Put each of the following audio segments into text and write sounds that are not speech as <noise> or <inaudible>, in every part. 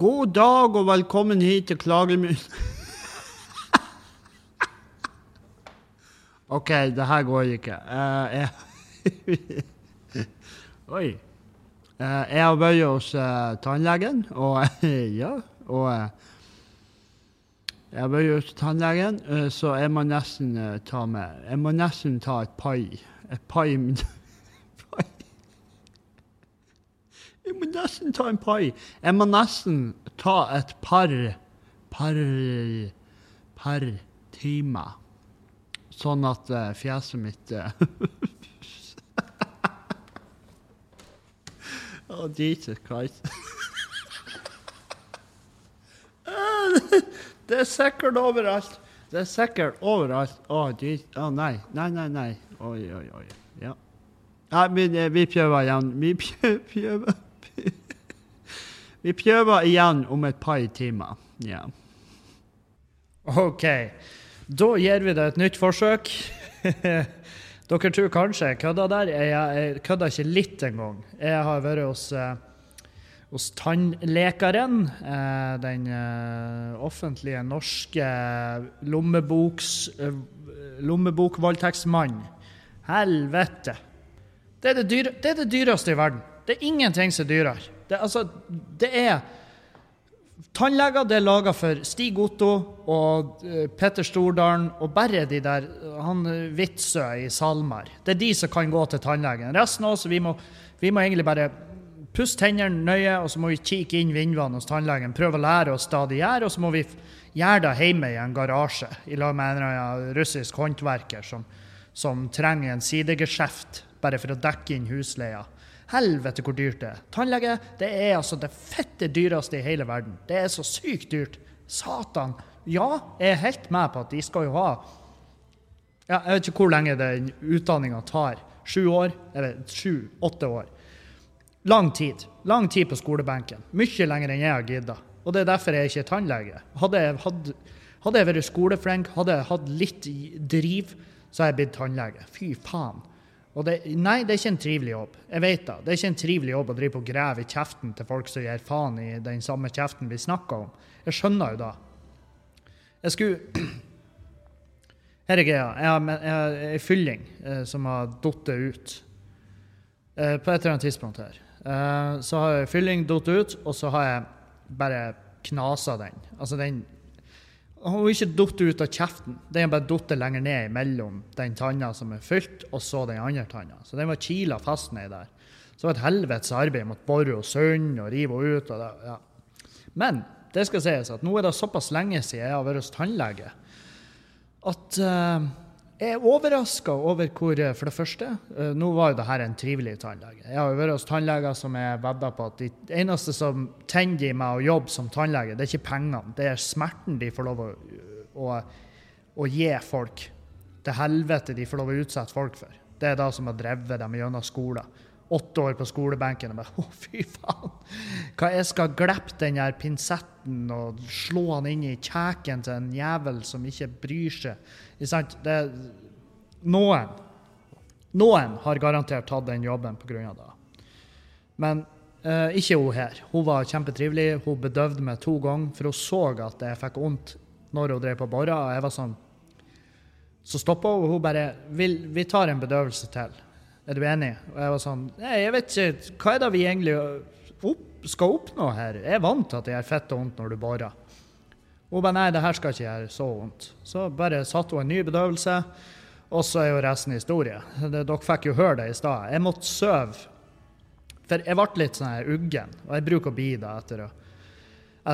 God dag og velkommen hit til Klagemyr... <laughs> OK, det her går ikke. Uh, jeg <laughs> Oi. Uh, jeg har vært hos uh, tannlegen, og <laughs> ja, og Jeg har vært hos tannlegen, så jeg må nesten ta med Jeg må nesten ta et pai. Et pai. Jeg må nesten ta en pai. Jeg må nesten ta et par par par timer. Sånn at eh, fjeset mitt eh, <laughs> Å, Jesus Christ. <laughs> Det er sikkert overalt. Det er sikkert overalt. Å, oh, oh, nei. Nei, nei, nei. Oi, oi, oi. Ja. Nei, men eh, vi prøver igjen. Vi prøver <laughs> Vi prøver igjen om et par timer. Ja. OK. Da gir vi det et nytt forsøk. <laughs> Dere tror kanskje jeg kødda der. Jeg, kødder ikke litt engang. Jeg har vært hos, eh, hos tannlekeren. Eh, den eh, offentlige norske lommeboks... lommebokvoldtektsmannen. Helvete. Det er det, dyre, det er det dyreste i verden. Det er ingenting som er dyrere. Det, altså, det er Tannleger det er laga for Stig Otto og eh, Petter Stordalen og bare de der han Witzøe i Salmar. Det er de som kan gå til tannlegen. Resten av oss vi må, vi må egentlig bare pusse tennene nøye, og så må vi kikke inn vinduene hos tannlegen. Prøve å lære oss det de gjør, og så må vi gjøre det hjemme i en garasje i lag med en russisk håndverker som, som trenger en sidegeskjeft bare for å dekke inn husleia. Helvete hvor dyrt det er. Tannlege det er altså det fette dyreste i hele verden. Det er så sykt dyrt. Satan. Ja, jeg er helt med på at de skal jo ha ja, Jeg vet ikke hvor lenge den utdanninga tar. Sju år? Eller sju-åtte år. Lang tid. Lang tid på skolebenken. Mye lenger enn jeg har gidda. Og det er derfor jeg ikke er tannlege. Hadde jeg, hadde, hadde jeg vært skoleflink, hadde jeg hatt litt driv, så hadde jeg blitt tannlege. Fy faen. Og det, nei, det er ikke en trivelig jobb. Jeg vet det. Det er ikke en trivelig jobb å drive og grave i kjeften til folk som gir faen i den samme kjeften vi snakker om. Jeg skjønner jo det. Jeg skulle <clears throat> Her er greia. Jeg har ei fylling eh, som har falt ut. Eh, på et eller annet tidspunkt her. Eh, så har fylling falt ut, og så har jeg bare knasa den. Altså den Hun har ikke falt ut av kjeften, den har bare falt lenger ned mellom den tanna som er fylt, og så den andre tanna. Så den var kila fast nedi der. Så det var et helvetes arbeid. Måtte bore og sund og rive henne ut. Det, ja. Men det skal sies at nå er det såpass lenge siden jeg har vært hos tannlege, at eh, jeg er overraska over hvor eh, For det første, eh, nå var jo det her en trivelig tannlege. Jeg har jo vært hos tannleger som er vedda på at det eneste som tenner i meg å jobbe som tannlege, det er ikke pengene, det er smerten de får lov å, å, å gi folk. Det helvete de får lov å utsette folk for. Det er det som har drevet dem gjennom skolen. Åtte år på skolebenken og bare Å, fy faen! Hva jeg skal glippe den der pinsetten og slå han inn i kjeken til en jævel som ikke bryr seg. Ikke sant? Det noen. Noen har garantert tatt den jobben pga. det. Men eh, ikke hun her. Hun var kjempetrivelig. Hun bedøvde meg to ganger, for hun så at jeg fikk vondt når hun drev på bora. Og jeg var sånn Så stoppa hun, og hun bare 'Vi tar en bedøvelse til'. Er du enig? Og jeg var sånn Nei, jeg vet ikke. Hva er det vi egentlig opp, skal oppnå her? Jeg er vant til at det gjør fett og vondt når du borer. Hun bare nei, det her skal ikke gjøre så vondt. Så bare satte hun en ny bedøvelse, og så er jo resten historie. Det, dere fikk jo høre det i stad. Jeg måtte sove. For jeg ble litt sånn uggen, og jeg bruker å bli det etter,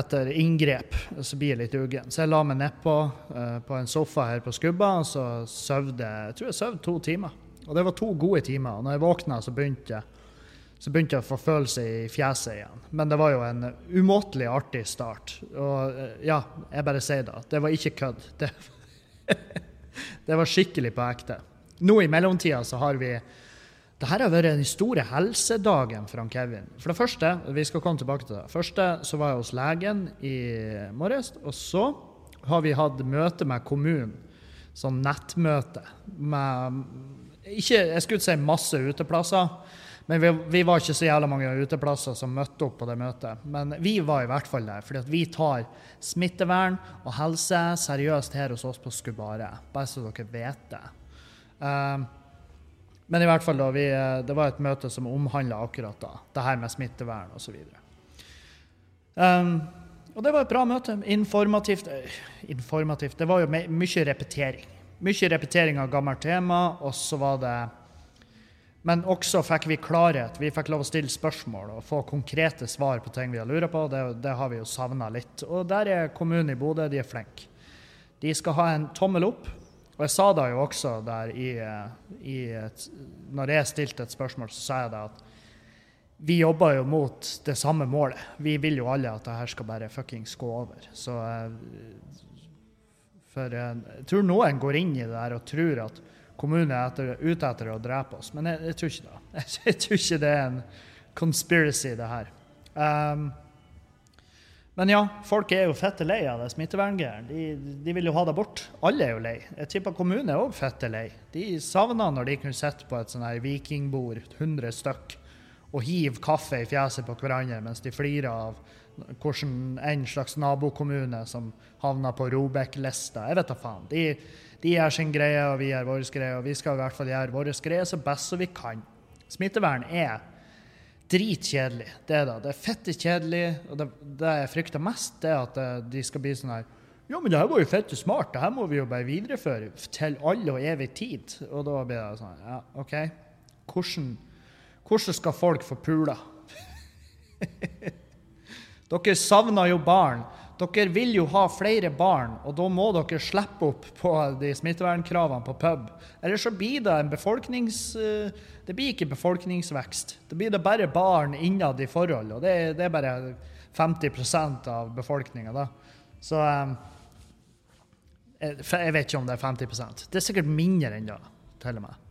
etter inngrep. Så blir jeg litt uggen. Så jeg la meg nedpå uh, på en sofa her på Skubba, og så sov jeg Jeg tror jeg sov to timer. Og det var to gode timer. Når jeg våkna, så begynte jeg så begynte jeg å få følelse i fjeset igjen. Men det var jo en umåtelig artig start. Og eh, ja, jeg bare sier det. Det var ikke kødd. <laughs> Det, det var skikkelig på ekte. Nå i mellomtida så har vi det her har vært den store helsedagen for han Kevin. For det første, vi skal komme tilbake til det. Første så var jeg hos legen i morges, og så har vi hatt møte med kommunen. Sånn nettmøte med ikke, Jeg skulle ikke si masse uteplasser, Men vi, vi, var ikke så jævla mange uteplasser som møtte opp på det møtet. Men vi var i hvert fall der, fordi vi tar smittevern og helse seriøst her hos oss på Skubare. Bare så dere vet det. Uh, men i hvert fall, da, vi, det var et møte som omhandla akkurat da, det her med smittevern osv. Um, og det var et bra møte. Informativt. Øh, informativt. Det var jo mye repetering. Mye repetering av gammelt tema, og så var det men også fikk vi klarhet. Vi fikk lov å stille spørsmål og få konkrete svar på ting vi har lurt på. Det, det har vi jo savna litt. Og der er kommunen i Bodø, de er flinke. De skal ha en tommel opp. Og jeg sa da jo også der i, i et, Når jeg stilte et spørsmål, så sa jeg det at vi jobber jo mot det samme målet. Vi vil jo alle at det her skal bare fuckings gå over. Så eh, For jeg tror noen går inn i det der og tror at kommunen er etter, ute etter å drepe oss. Men jeg, jeg, tror ikke det. <laughs> Jeg, tror ikke det er en conspiracy, det her. Um, men ja, folk er jo fette lei av det smitteverngreiene. De, de, vil jo ha det bort. Alle er jo lei. Jeg tipper kommunen er òg fette lei. De savna når de kunne sitte på et sånn her vikingbord, 100 stykk, og hive kaffe i fjeset på hverandre mens de flirer av hvordan en slags nabokommune som havna på Robek-lista. Jeg vet da faen. De, de gjør sin greie, og vi gjør vår greie. Og vi skal i hvert fall gjøre vår greie så best som vi kan. Smittevern er dritkjedelig. Det er det. Er fette kjedelig. Og det, det jeg frykter mest, det er at eh, de skal bli sånn her Ja, men det her var jo fette smart. Det her må vi jo bare videreføre til alle og evig tid. Og da blir det sånn Ja, OK. Hvordan, hvordan skal folk få pula? <laughs> Dere savner jo barn. Dere vil jo ha flere barn, og da må dere slippe opp på de smittevernkravene på pub. Eller så blir det en befolknings... Eh, det blir ikke befolkningsvekst. Det blir det bare barn innad i forhold, og det, det er bare 50% av befolkninga, da. Så um, Jeg vet ikke om det er 50% Det er sikkert mindre enn det, til og med.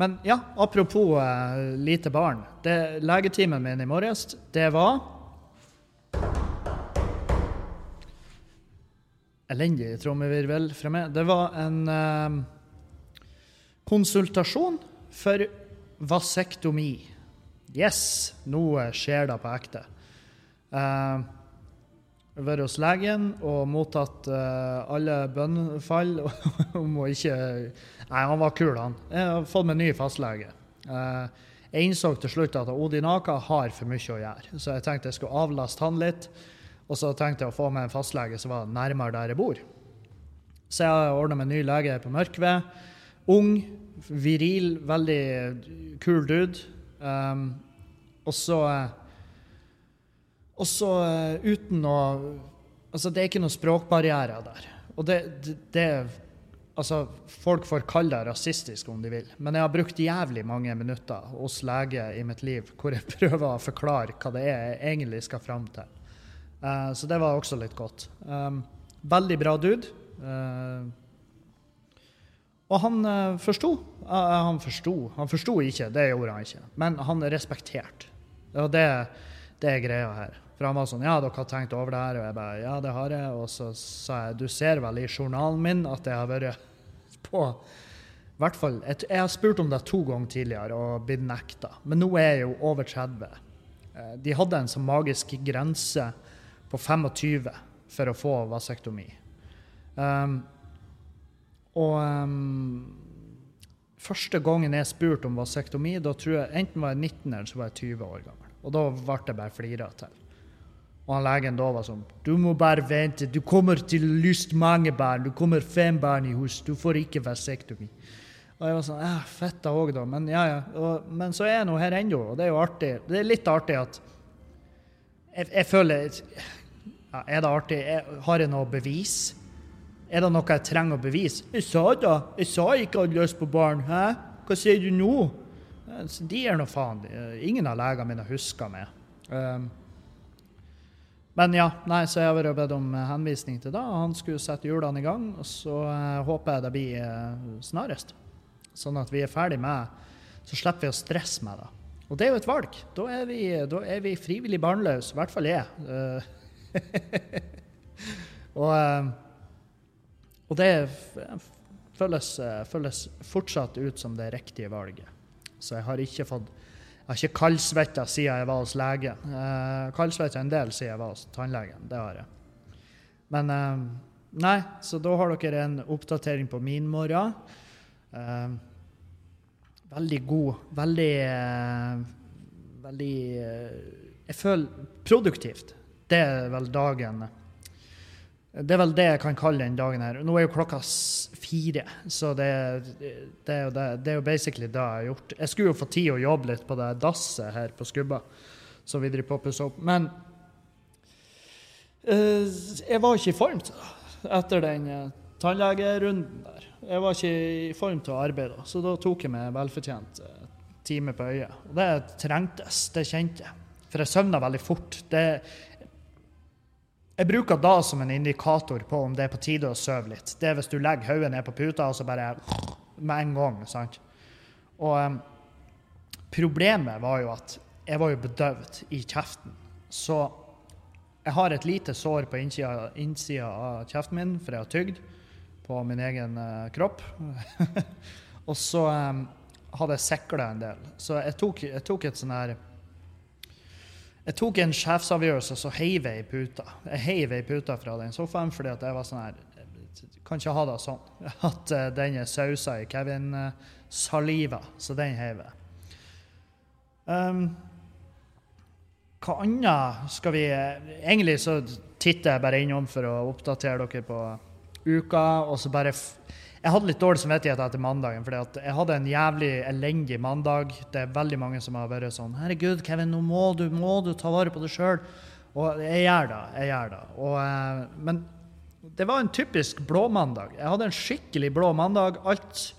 Men ja, apropos lite barn. Det, legetimen min i morges, det var elendig trommevirvel fra meg. Det var en eh, konsultasjon for vasektomi. Yes, nå skjer det på ekte. Eh, vært hos legen og mottatt uh, alle bønnfall <laughs> om å ikke Nei, han var kul, han. Jeg har fått meg ny fastlege. Uh, jeg innså til slutt at Odinaka har for mye å gjøre, så jeg tenkte jeg skulle avlaste han litt. Og så tenkte jeg å få med en fastlege som var nærmere der jeg bor. Så jeg ordna med ny lege på Mørkved. Ung, viril, veldig kul dude. Um, og så Og så uten å Altså, det er ikke noen språkbarrierer der. Og det, det, det Altså, folk får kalle det rasistisk om de vil, men jeg har brukt jævlig mange minutter hos lege i mitt liv hvor jeg <laughs> prøver å forklare hva det er jeg egentlig skal fram til. Uh, så det var også litt godt. Um, veldig bra dude. Uh, og han uh, forsto. Han forsto Han forsto ikke, det gjorde han ikke. Men han respekterte. Og det, det er greia her. For han var sånn Ja, dere har tenkt over det her? Og jeg bare Ja, det har jeg. Og så sa jeg Du ser vel i journalen min at jeg har vært <laughs> på hvert fall, jeg, jeg har spurt om det to ganger tidligere og blitt nekta. Men nå er jeg jo over 30. De hadde en sånn magisk grense på 25 for å få vasektomi. Um, og um, første gangen jeg spurte om vasektomi, da tror jeg enten var jeg 19 eller så var jeg 20 år gammel. Og da ble det bare flira til. Og han legen da var sånn Du må bare vente. Du kommer til å lyst mange barn. Du kommer fem barn i hus. Du får ikke vasektomi. Og jeg var sånn Ja, fett da òg, da. Men ja, ja. Og, men så er jeg nå her ennå, og det er jo artig. Det er litt artig at jeg, jeg føler er det artig? Har jeg noe bevis? Er det noe jeg trenger å bevise? Jeg sa da. Jeg sa ikke hadde lyst på barn. Hæ? Hva sier du nå? De er nå faen. Ingen av legene mine husker meg. Um, men ja, nei, så jeg har bedt om henvisning til det. Han skulle sette hjulene i gang, og så uh, håper jeg det blir uh, snarest. Sånn at vi er ferdig med Så slipper vi å stresse med det. Og det er jo et valg. Da er vi, da er vi frivillig barnløse, i hvert fall jeg. Uh, <laughs> og, eh, og, det føles, føles, fortsatt ut som det riktige valget. så jeg har ikke fått jeg har ikke kaldsvetta siden jeg var hos lege. Eh, kaldsvetta en del siden jeg var hos tannlegen. Det har jeg. Men eh, nei, så da har dere en oppdatering på min morgen. Eh, veldig god. Veldig eh, Veldig eh, Jeg føler produktivt. Det er vel dagen Det er vel det jeg kan kalle den dagen her. Nå er jo klokka fire, så det, det, er jo det, det er jo basically det jeg har gjort. Jeg skulle jo få tid å jobbe litt på det dasset her på Skubba, så vi driver på å pusse opp. Men uh, jeg var ikke i form til det etter den eh, tannlegerunden der. Jeg var ikke i form til å arbeide, så da tok jeg meg velfortjent eh, time på øyet. Og det trengtes, det kjente jeg. For jeg søvna veldig fort. Det, jeg bruker da som en indikator på om det er på tide å sove litt. Det er hvis du legger hodet ned på puta og så bare med en gang. sant? Og um, problemet var jo at jeg var jo bedøvd i kjeften. Så jeg har et lite sår på innsida, innsida av kjeften min, for jeg har tygd på min egen uh, kropp. <laughs> og så um, hadde jeg sikla en del. Så jeg tok, jeg tok et sånn her jeg tok en sjefsavgjørelse, så heiv jeg i puta. Jeg heiv i puta fra den sofaen fordi at jeg var sånn her Kan ikke ha det sånn. <laughs> At eh, den er sausa i Kevin-saliva. Så den heiv jeg. Um, hva annet skal vi Egentlig så titter jeg bare innom for å oppdatere dere på uka, og så bare f jeg hadde litt dårlig samvittighet etter mandagen, For jeg hadde en jævlig elendig mandag. Det er veldig mange som har vært sånn 'Herregud, Kevin, nå må du, må du ta vare på deg sjøl.' Og jeg gjør det. Jeg gjør det. Og, eh, men det var en typisk blåmandag. Jeg hadde en skikkelig blå mandag. Alt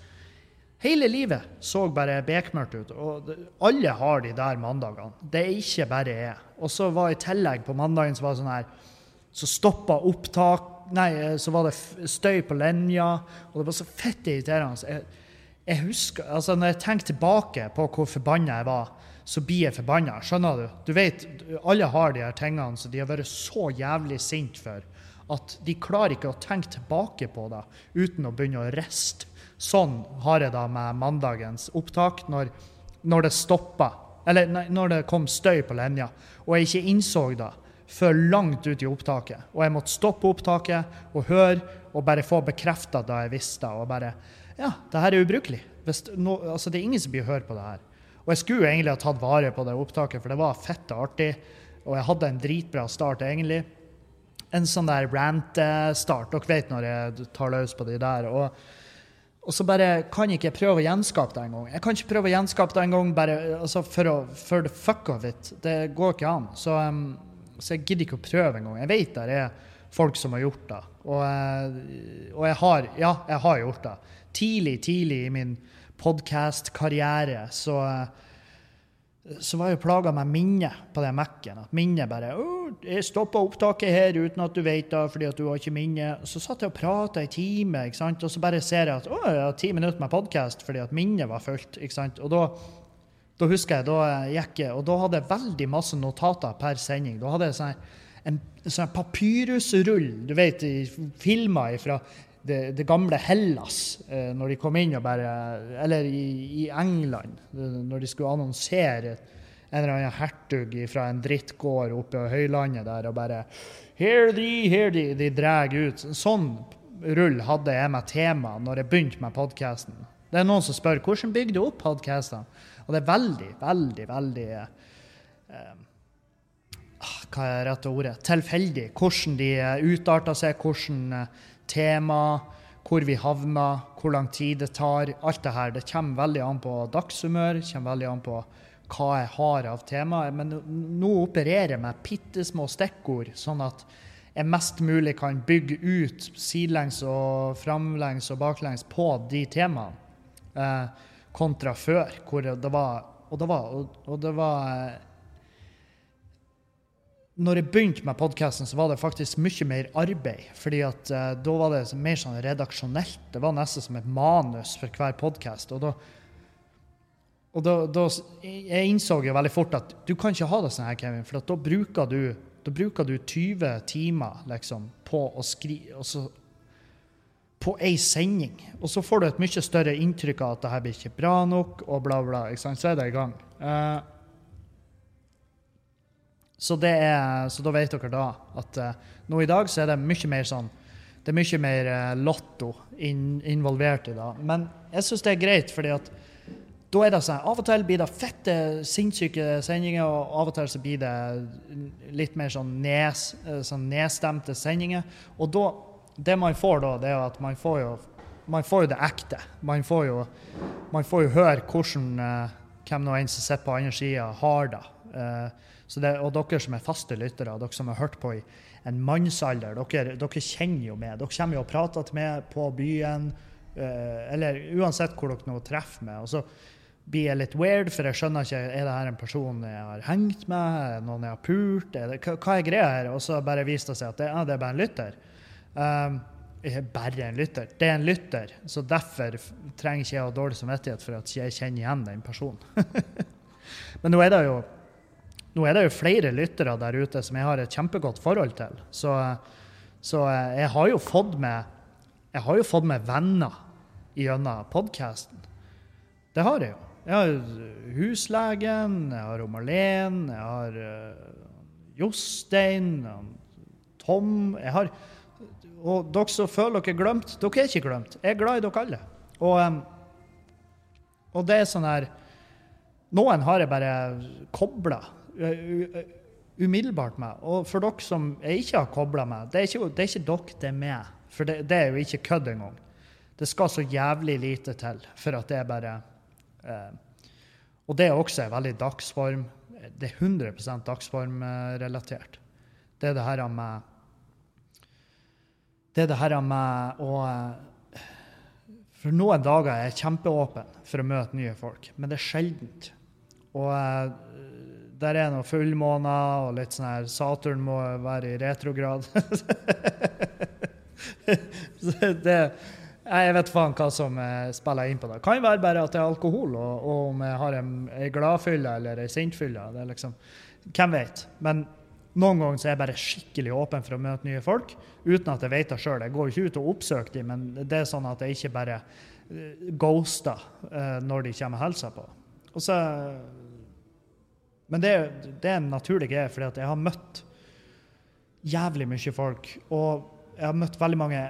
Hele livet så bare bekmørkt ut. Og alle har de der mandagene. Det er ikke bare jeg. Og så var i tillegg på mandagen så var det sånn her Så stoppa opptak Nei, eh, så var det støy på linja. Og det var så fett irriterende. Jeg, jeg husker, altså Når jeg tenker tilbake på hvor forbanna jeg var, så blir jeg forbanna. Skjønner du? Du vet, Alle har de her tingene som de har vært så jævlig sint for at de klarer ikke å tenke tilbake på det uten å begynne å riste. Sånn har jeg da med mandagens opptak, når, når det stoppa. Eller når det kom støy på linja, og jeg ikke innså det før langt ut i opptaket. Og jeg måtte stoppe opptaket og høre og bare få bekrefta det jeg visste. Og bare Ja, det her er ubrukelig. No, altså, det er ingen som blir høre på det her. Og jeg skulle egentlig ha tatt vare på det opptaket, for det var fett og artig. Og jeg hadde en dritbra start, egentlig. En sånn der rant-start. Dere vet når jeg tar løs på de der. og og så bare kan ikke jeg prøve å gjenskape det en gang. Jeg kan ikke prøve å gjenskape det en gang bare altså for, å, for the fuck of it. Det går ikke an. Så, um, så jeg gidder ikke å prøve engang. Jeg vet det er folk som har gjort det. Og, eh, og jeg har Ja, jeg har gjort det. Tidlig, tidlig i min podkast-karriere så eh, så var jeg plaga med minnet på den Mac-en. At minnet bare 'Jeg stoppa opptaket her uten at du vet det, fordi at du har ikke minne.' Så satt jeg og prata i time, ikke sant? og så bare ser jeg at 'Å, jeg har ti minutter med podkast', fordi at minnet var fullt. Og da, da husker jeg, da gikk jeg, og da hadde jeg veldig masse notater per sending. Da hadde jeg sånn en sånn papyrusrull, du vet, i filmer fra det, det gamle Hellas, eh, når de kom inn og bare Eller i, i England, eh, når de skulle annonsere en eller annen hertug fra en drittgård oppe på høylandet der og bare Here de, here de. De drar ut. Sånn rull hadde jeg med tema når jeg begynte med podkasten. Det er noen som spør hvordan bygde du opp podkastene? Og det er veldig, veldig, veldig eh, ah, Hva er rette ordet? Tilfeldig. Hvordan de eh, utarter seg, hvordan eh, tema, hvor vi havner, hvor lang tid det tar. Alt det her. Det kommer veldig an på dagshumør, kommer veldig an på hva jeg har av tema. Men nå opererer jeg med bitte små stikkord, sånn at jeg mest mulig kan bygge ut sidelengs og framlengs og baklengs på de temaene, eh, kontra før, hvor det var Og det var, og, og det var når jeg begynte med podkasten, så var det faktisk mye mer arbeid. fordi at uh, da var det mer sånn redaksjonelt. Det var nesten som et manus for hver podkast. Og, da, og da, da Jeg innså jo veldig fort at du kan ikke ha det sånn her, Kevin, for da bruker du da bruker du 20 timer liksom, på å skrive på ei sending. Og så får du et mye større inntrykk av at det her blir ikke bra nok, og bla, bla. ikke sant? Så er det i gang. Uh, så, det er, så da vet dere da at uh, nå i dag så er det mye mer sånn Det er mye mer uh, lotto in, involvert i det. Men jeg syns det er greit, fordi at da er det sånn Av og til blir det fette, sinnssyke sendinger, og av og til så blir det litt mer sånn, nes, sånn nedstemte sendinger. Og da Det man får da, det er at man får jo man får jo det ekte. Man får jo, man får jo høre hvordan uh, hvem nå enn som sitter på andre sida, har det. Uh, det. Og dere som er faste lyttere, dere som har hørt på i en mannsalder, dere, dere kjenner jo med. Dere kommer jo og prater meg på byen, uh, eller uansett hvor dere nå treffer meg. Og så blir jeg litt weird, for jeg skjønner ikke er det her en person jeg har hengt med, noen jeg har pult, det, hva er greia her? Og så bare viser det seg at det, ja, det er bare en lytter. Um, bare en lytter. Det er en lytter, så derfor trenger ikke jeg ha dårlig samvittighet for at jeg kjenner igjen den personen. <laughs> Men nå er, jo, nå er, det jo, flere lyttere der ute som jeg har et kjempegodt forhold til. Så, så jeg har jo fått med jeg har jo fått med venner gjennom podkasten. Det har jeg jo. Jeg har huslegen, jeg har Marlen, jeg har Jostein, Tom jeg har og dere som føler dere glemt, dere er ikke glemt. Jeg er glad i dere alle. Og, og det er sånn her Noen har jeg bare kobla umiddelbart med. Og for dere som jeg ikke har kobla med, det er ikke, det er ikke dere det er med. For det, det er jo ikke kødd engang. Det skal så jævlig lite til for at det er bare eh, Og det er også veldig dagsform. Det er 100% dagsformrelatert. Det er det her med det er det her med å For noen dager er jeg kjempeåpen for å møte nye folk, men det er sjeldent. Og eh, der er noen fullmåner og litt sånn her Saturn må være i retrograd. <laughs> det, jeg vet faen hva som eh, spiller inn på det. Kan være bare at det er alkohol, og, og om jeg har ei gladfylle eller ei sintfylle. Liksom, hvem vet? Men noen ganger så er jeg bare skikkelig åpen for å møte nye folk, uten at jeg vet det sjøl. Jeg går ikke ut og oppsøker dem, men det er sånn at jeg ikke bare uh, ghoster uh, når de kommer og hilser på. Så, men det, det, er en naturlig greie, for jeg har møtt jævlig mye folk. Og jeg har møtt veldig mange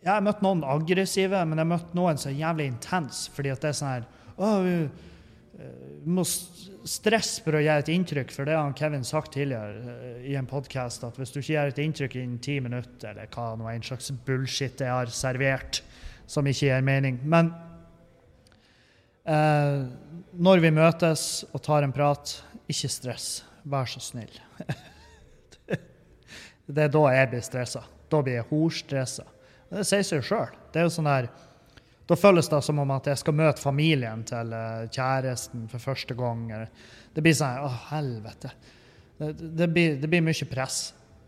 Jeg har møtt noen aggressive, men jeg har møtt noen som er jævlig intense, fordi at det er sånn her vi må stresse for å gjøre et inntrykk, for det har Kevin sagt tidligere eh, i en podkast, at hvis du ikke gjør et inntrykk innen ti minutter, eller hva nå en slags bullshit jeg har servert som ikke gir mening Men eh, når vi møtes og tar en prat, ikke stress. Vær så snill. <laughs> det er da jeg blir stressa. Da blir jeg horstressa. Det sier seg jo sjøl. Det er jo sånn der da føles det som om at jeg skal møte familien til eh, kjæresten for første gang. Det blir sånn Å, helvete. Det, det, blir, det, blir, mye press.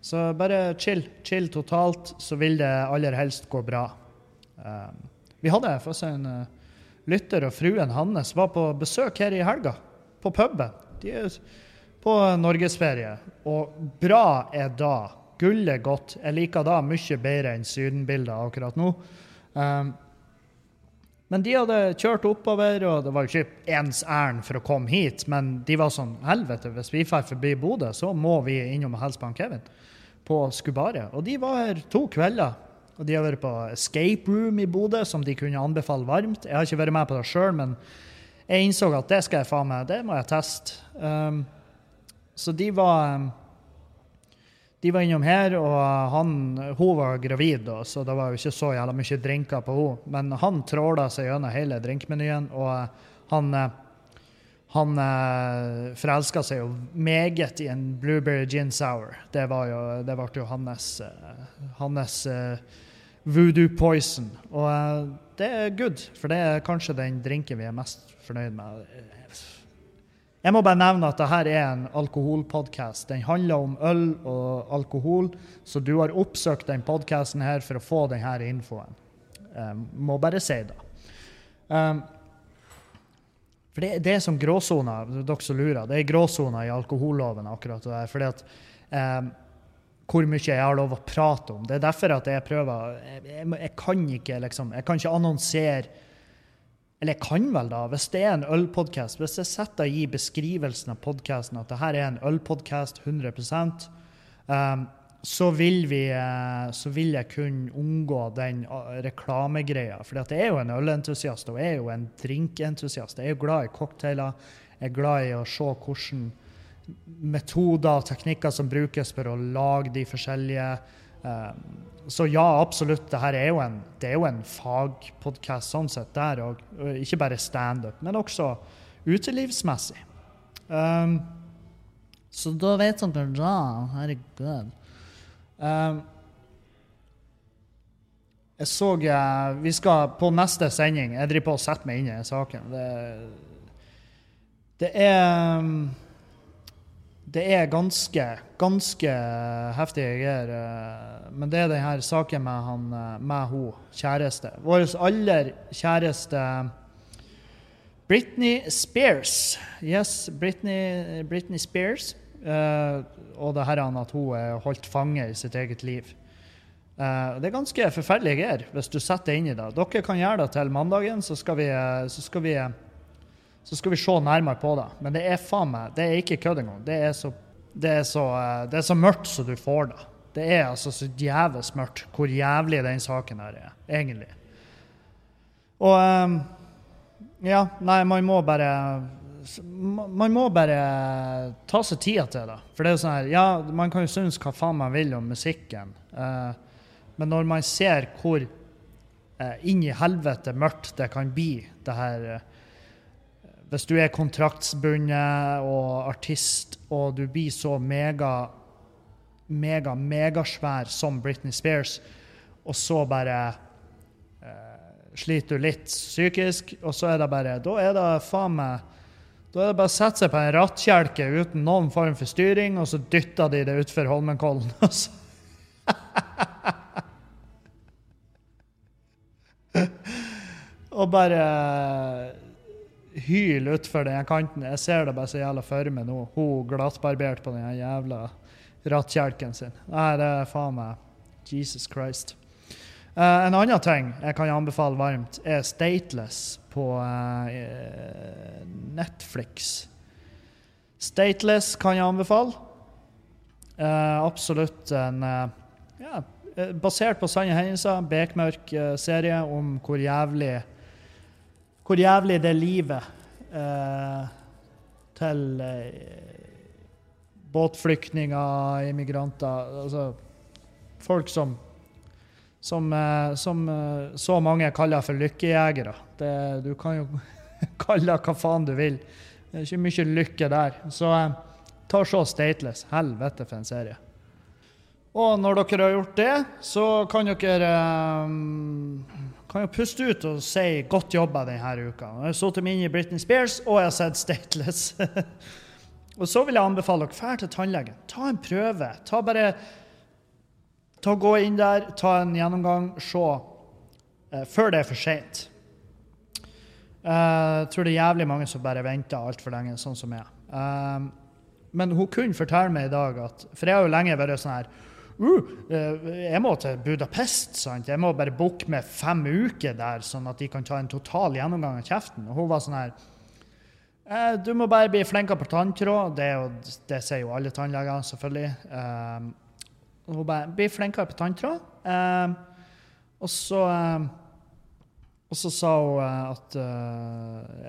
Så bare chill. Chill totalt, så vil det aller helst gå bra. Um, vi hadde for en uh, lytter og fruen hans var på besøk her i helga, på puben. De er på norgesferie. Og bra er da. Gull er godt. Jeg liker da mye bedre enn Syden-bilder akkurat nå. Um, men de hadde kjørt oppover, og det var ikke ens ærend for å komme hit, men de var sånn Helvete, hvis vi drar forbi Bodø, så må vi innom på Kevin på Skubaret. Og de var her to kvelder. Og de har vært på escape room i Bodø, som de kunne anbefale varmt. Jeg har ikke vært med på det sjøl, men jeg innså at det skal jeg faen meg, det må jeg teste. Um, så de var um, de var innom her, og han, hun var gravid, da, så det var jo ikke så jævla mye drinker på henne. Men han tråla seg gjennom hele drinkmenyen, og han, han eh, forelska seg jo meget i en blueberry gin sour. Det, var jo, det ble jo hans, eh, hans voodoo poison. Og det er good, for det er kanskje den drinken vi er mest fornøyd med. Jeg må bare nevne at dette er en alkoholpodkast. Den handler om øl og alkohol, så du har oppsøkt denne podkasten for å få denne infoen. Um, må bare si det. Um, for det, det, er som gråsoner, dere som lurer. Det er gråsoner i alkoholloven, akkurat der. Fordi at um, hvor mye jeg har lov å prate om. Det er derfor at jeg prøver Jeg, jeg, jeg kan ikke liksom, jeg kan ikke annonsere Eller jeg kan vel, da, hvis det er en ølpodkast. Hvis jeg setter i beskrivelsen av podkasten at det her er en ølpodkast 100 um, så vil, vi, eh, så vil jeg kunne unngå den eh, reklamegreia. For det er jo en ølentusiast og jeg er jo en drinkentusiast. Jeg er jo glad i cocktailer. Jeg er glad i å se hvordan metoder og teknikker som brukes for å lage de forskjellige. Eh, så ja, absolutt. Det her er jo en, det er jo en fagpodkast sånn sett der òg. Ikke bare standup, men også utelivsmessig. Um, så da vet dere da. Herregud. Um, jeg så uh, Vi skal på neste sending Jeg driver på å sette meg inn i saken. Det, det er Det er ganske, ganske heftige greier. Uh, men det er denne saken med, han, uh, med hun kjæreste. Vår aller kjæreste Britney Spears. Yes, Britney, Britney Spears. Uh, og det her at hun er holdt fange i sitt eget liv. Uh, det er ganske forferdelige greier hvis du setter deg inn i det. Dere kan gjøre det til mandagen, så skal vi, så skal vi, så skal vi se nærmere på det. Men det er faen meg, det er ikke kødd engang. Det er så, det uh, det er så mørkt som du får det. Det er altså så jævlig mørkt hvor jævlig den saken her er, egentlig. Og um, ja, nei, man må bare man må bare ta seg tida til det. For det er jo sånn her, ja, Man kan jo synes hva faen man vil om musikken, uh, men når man ser hvor uh, inn i helvete mørkt det kan bli, det her uh, Hvis du er kontraktsbundet og artist, og du blir så mega, mega, megasvær som Britney Spears, og så bare sliter du litt psykisk, og så er det bare Da er det faen meg da er det bare å sette seg på en rattkjelke uten noen form for styring, og så dytter de det utfor Holmenkollen. <laughs> og bare hyl utfor den kanten. Jeg ser det bare så jævla for meg nå. Hun glattbarbert på den jævla rattkjelken sin. Nei, det er faen meg Jesus Christ. Uh, en annen ting jeg kan anbefale varmt, er Stateless på uh, Netflix. Stateless kan jeg anbefale. Uh, absolutt en ja, Basert på sanne hendelser, bekmørk serie om hvor jævlig Hvor jævlig det livet til båtflyktninger, immigranter Altså folk som som, eh, som, eh, så mange kaller for lykkejegere. Det, du kan jo <laughs> kalle hva faen du vil. Det er ikke mye lykke der. Så eh, ta så Stateless. Helvete for en serie. Og når dere har gjort det, så kan dere um, kan jo puste ut og si 'godt jobba' denne uka. Jeg har sittet meg inn i Britney Spears, og jeg har sett Stateless. <laughs> og så vil jeg anbefale dere dra til tannlegen. Ta en prøve. Ta bare Ta Gå inn der, ta en gjennomgang, se eh, før det er for seint. Eh, jeg tror det er jævlig mange som bare venter altfor lenge, sånn som jeg. Eh, men hun kunne fortelle meg i dag at For jeg har jo lenge vært sånn her uh, Jeg må til Budapest, sant? Jeg må bare booke med fem uker der, sånn at de kan ta en total gjennomgang av kjeften. Og hun var sånn her Du må bare bli flinkere på tanntråd. Det, det sier jo alle tannleger, selvfølgelig. Og hun bare 'Bli flinkere på tanntråd'. Eh, og så eh, og så sa hun eh, at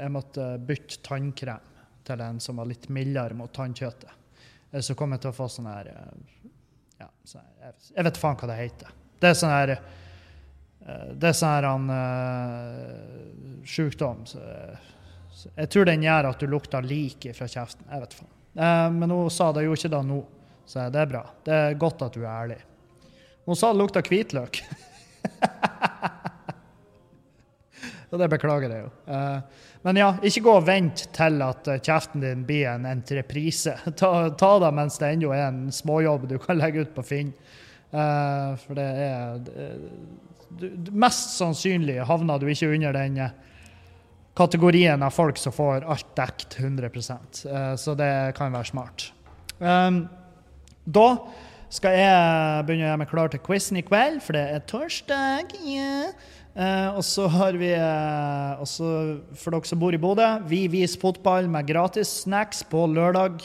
jeg måtte bytte tannkrem til en som var litt mildere mot tannkjøttet. Så kom jeg til å få sånn her ja, her, Jeg vet faen hva det heter. Det er sånn her Det er sånn her han uh, Sjukdom. Så, så jeg tror den gjør at du lukter lik fra kjeften. Jeg vet faen. Uh, men hun sa det jo ikke da nå. Så det er bra. Det er godt at du er ærlig. Hun sa det lukta hvitløk. <laughs> og det beklager jeg jo. Uh, men ja, ikke gå og vent til at uh, kjeften din blir en entreprise. <laughs> Ta, ta det mens det ennå er en småjobb du kan legge ut på Finn. Uh, for det er du, Mest sannsynlig havner du ikke under den kategorien av folk som får alt dekt 100% så det kan være smart. Um, da skal jeg begynne å gjøre meg klar til quizen i kveld, for det er torsdag. Yeah. Eh, og så har vi eh, også, For dere som bor i Bodø, vi viser fotball med gratis snacks på lørdag.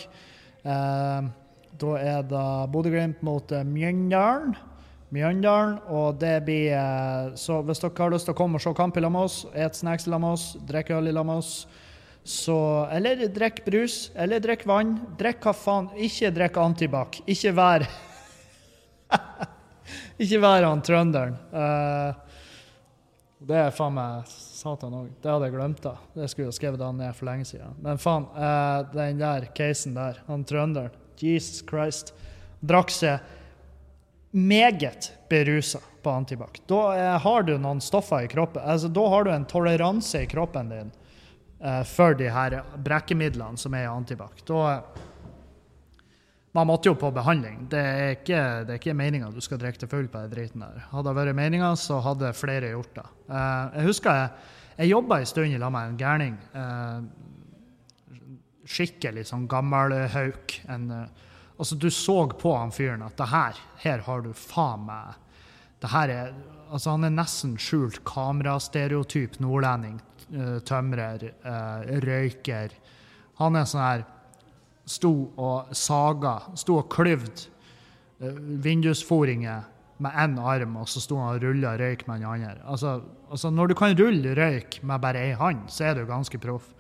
Eh, da er det Bodø-Glimt mot eh, Mjøndalen. Mjøndalen, og det blir eh, Så hvis dere har lyst til å komme og se kamp i lag med oss, et snacks i lag med oss, drikke øl i lag med oss, så Eller drikk brus, eller drikk vann. Drikk hva faen. Ikke drikk antibac. Ikke vær <laughs> Ikke vær han trønderen. Eh, det er faen meg satan òg. Det hadde jeg glemt. da. Det skulle jeg skrevet da ned for lenge siden. Men faen, eh, den der casen der, han trønderen Jesus Christ. Drakk seg meget berusa på antibac. Da eh, har du noen stoffer i kroppen. Altså, da har du en toleranse i kroppen din eh, for de her brekkemidlene som er i antibac. Da man måtte jo på behandling. Det er ikke, det er ikke meninga du skal drikke deg full på den driten der. Hadde det vært meninga, så hadde flere gjort det. Uh, jeg husker jeg, jeg jobba en stund lag med en gærning. Uh, skikkelig sånn gammel hauk. En, uh, altså, du så på han fyren at det her, her har du faen meg det her er, altså Han er nesten skjult kamerastereotyp nordlending. tømrer, røyker. Han er sånn her sto og saga, sto og klyvd uh, vindusforinger med én arm, og så sto han og rulla røyk med den andre. Altså, altså, når du kan rulle røyk med bare ei hånd, så er du ganske proff.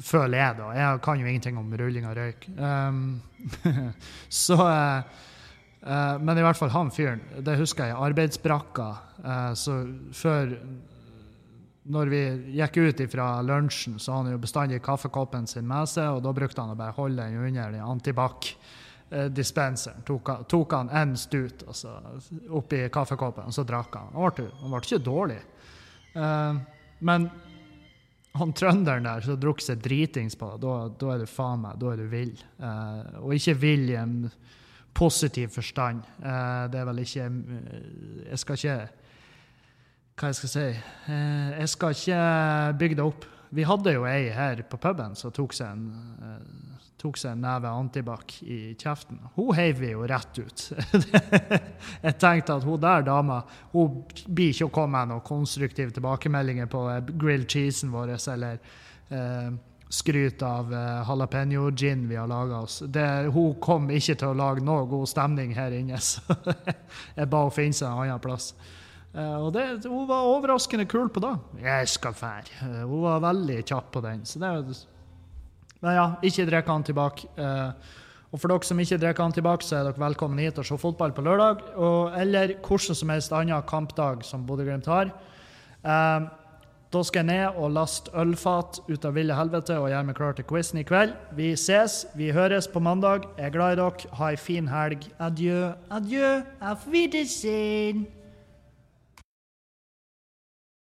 Føler jeg, da. Jeg kan jo ingenting om rulling av røyk. Um, <laughs> så uh, uh, Men i hvert fall han fyren. Det husker jeg. Arbeidsbrakka. så før når vi gikk ut fra lunsjen, så hadde han jo bestandig kaffekoppen sin med seg, og da brukte han å bare holde den under den antibac-dispenseren. Tok, tok, han én stut altså, oppi kaffekoppen, og så drakk han. Han ble, han ble ikke dårlig. Uh, men han trønderen der som drukket seg dritings på da, da, er du faen meg da er du vill. Uh, og ikke vill i en positiv forstand. Uh, det er vel ikke Jeg skal ikke hva jeg skal si eh, Jeg skal ikke bygge det opp. Vi hadde jo ei her på puben som tok seg en, eh, tok seg en neve antibac i kjeften. Hun heiv vi jo rett ut. <laughs> jeg tenkte at hun der dama hun blir ikke å komme med noen konstruktive tilbakemeldinger på eh, grilled cheesen vår eller eh, skryt av uh, jalapeño gin vi har laga oss. Det, hun kom ikke til å lage noe god stemning her inne, <laughs> så jeg ba henne finne seg en annen plass. Uh, og det, hun var overraskende kul på det. 'Jeg skal fære'. Uh, hun var veldig kjapp på den. Så det, men ja, ikke drikk han Uh, og for dere som ikke drikker tilbake så er dere velkommen hit og se fotball på lørdag. Og, eller hvordan som helst annen kampdag som Bodø-Glimt har. Uh, da skal jeg ned og laste ølfat ut av ville helvete og gjøre meg klar til quizen i kveld. Vi ses, vi høres på mandag. Jeg er glad i dere. Ha ei en fin helg. Adjø, adjø. Auf Wiedersehen.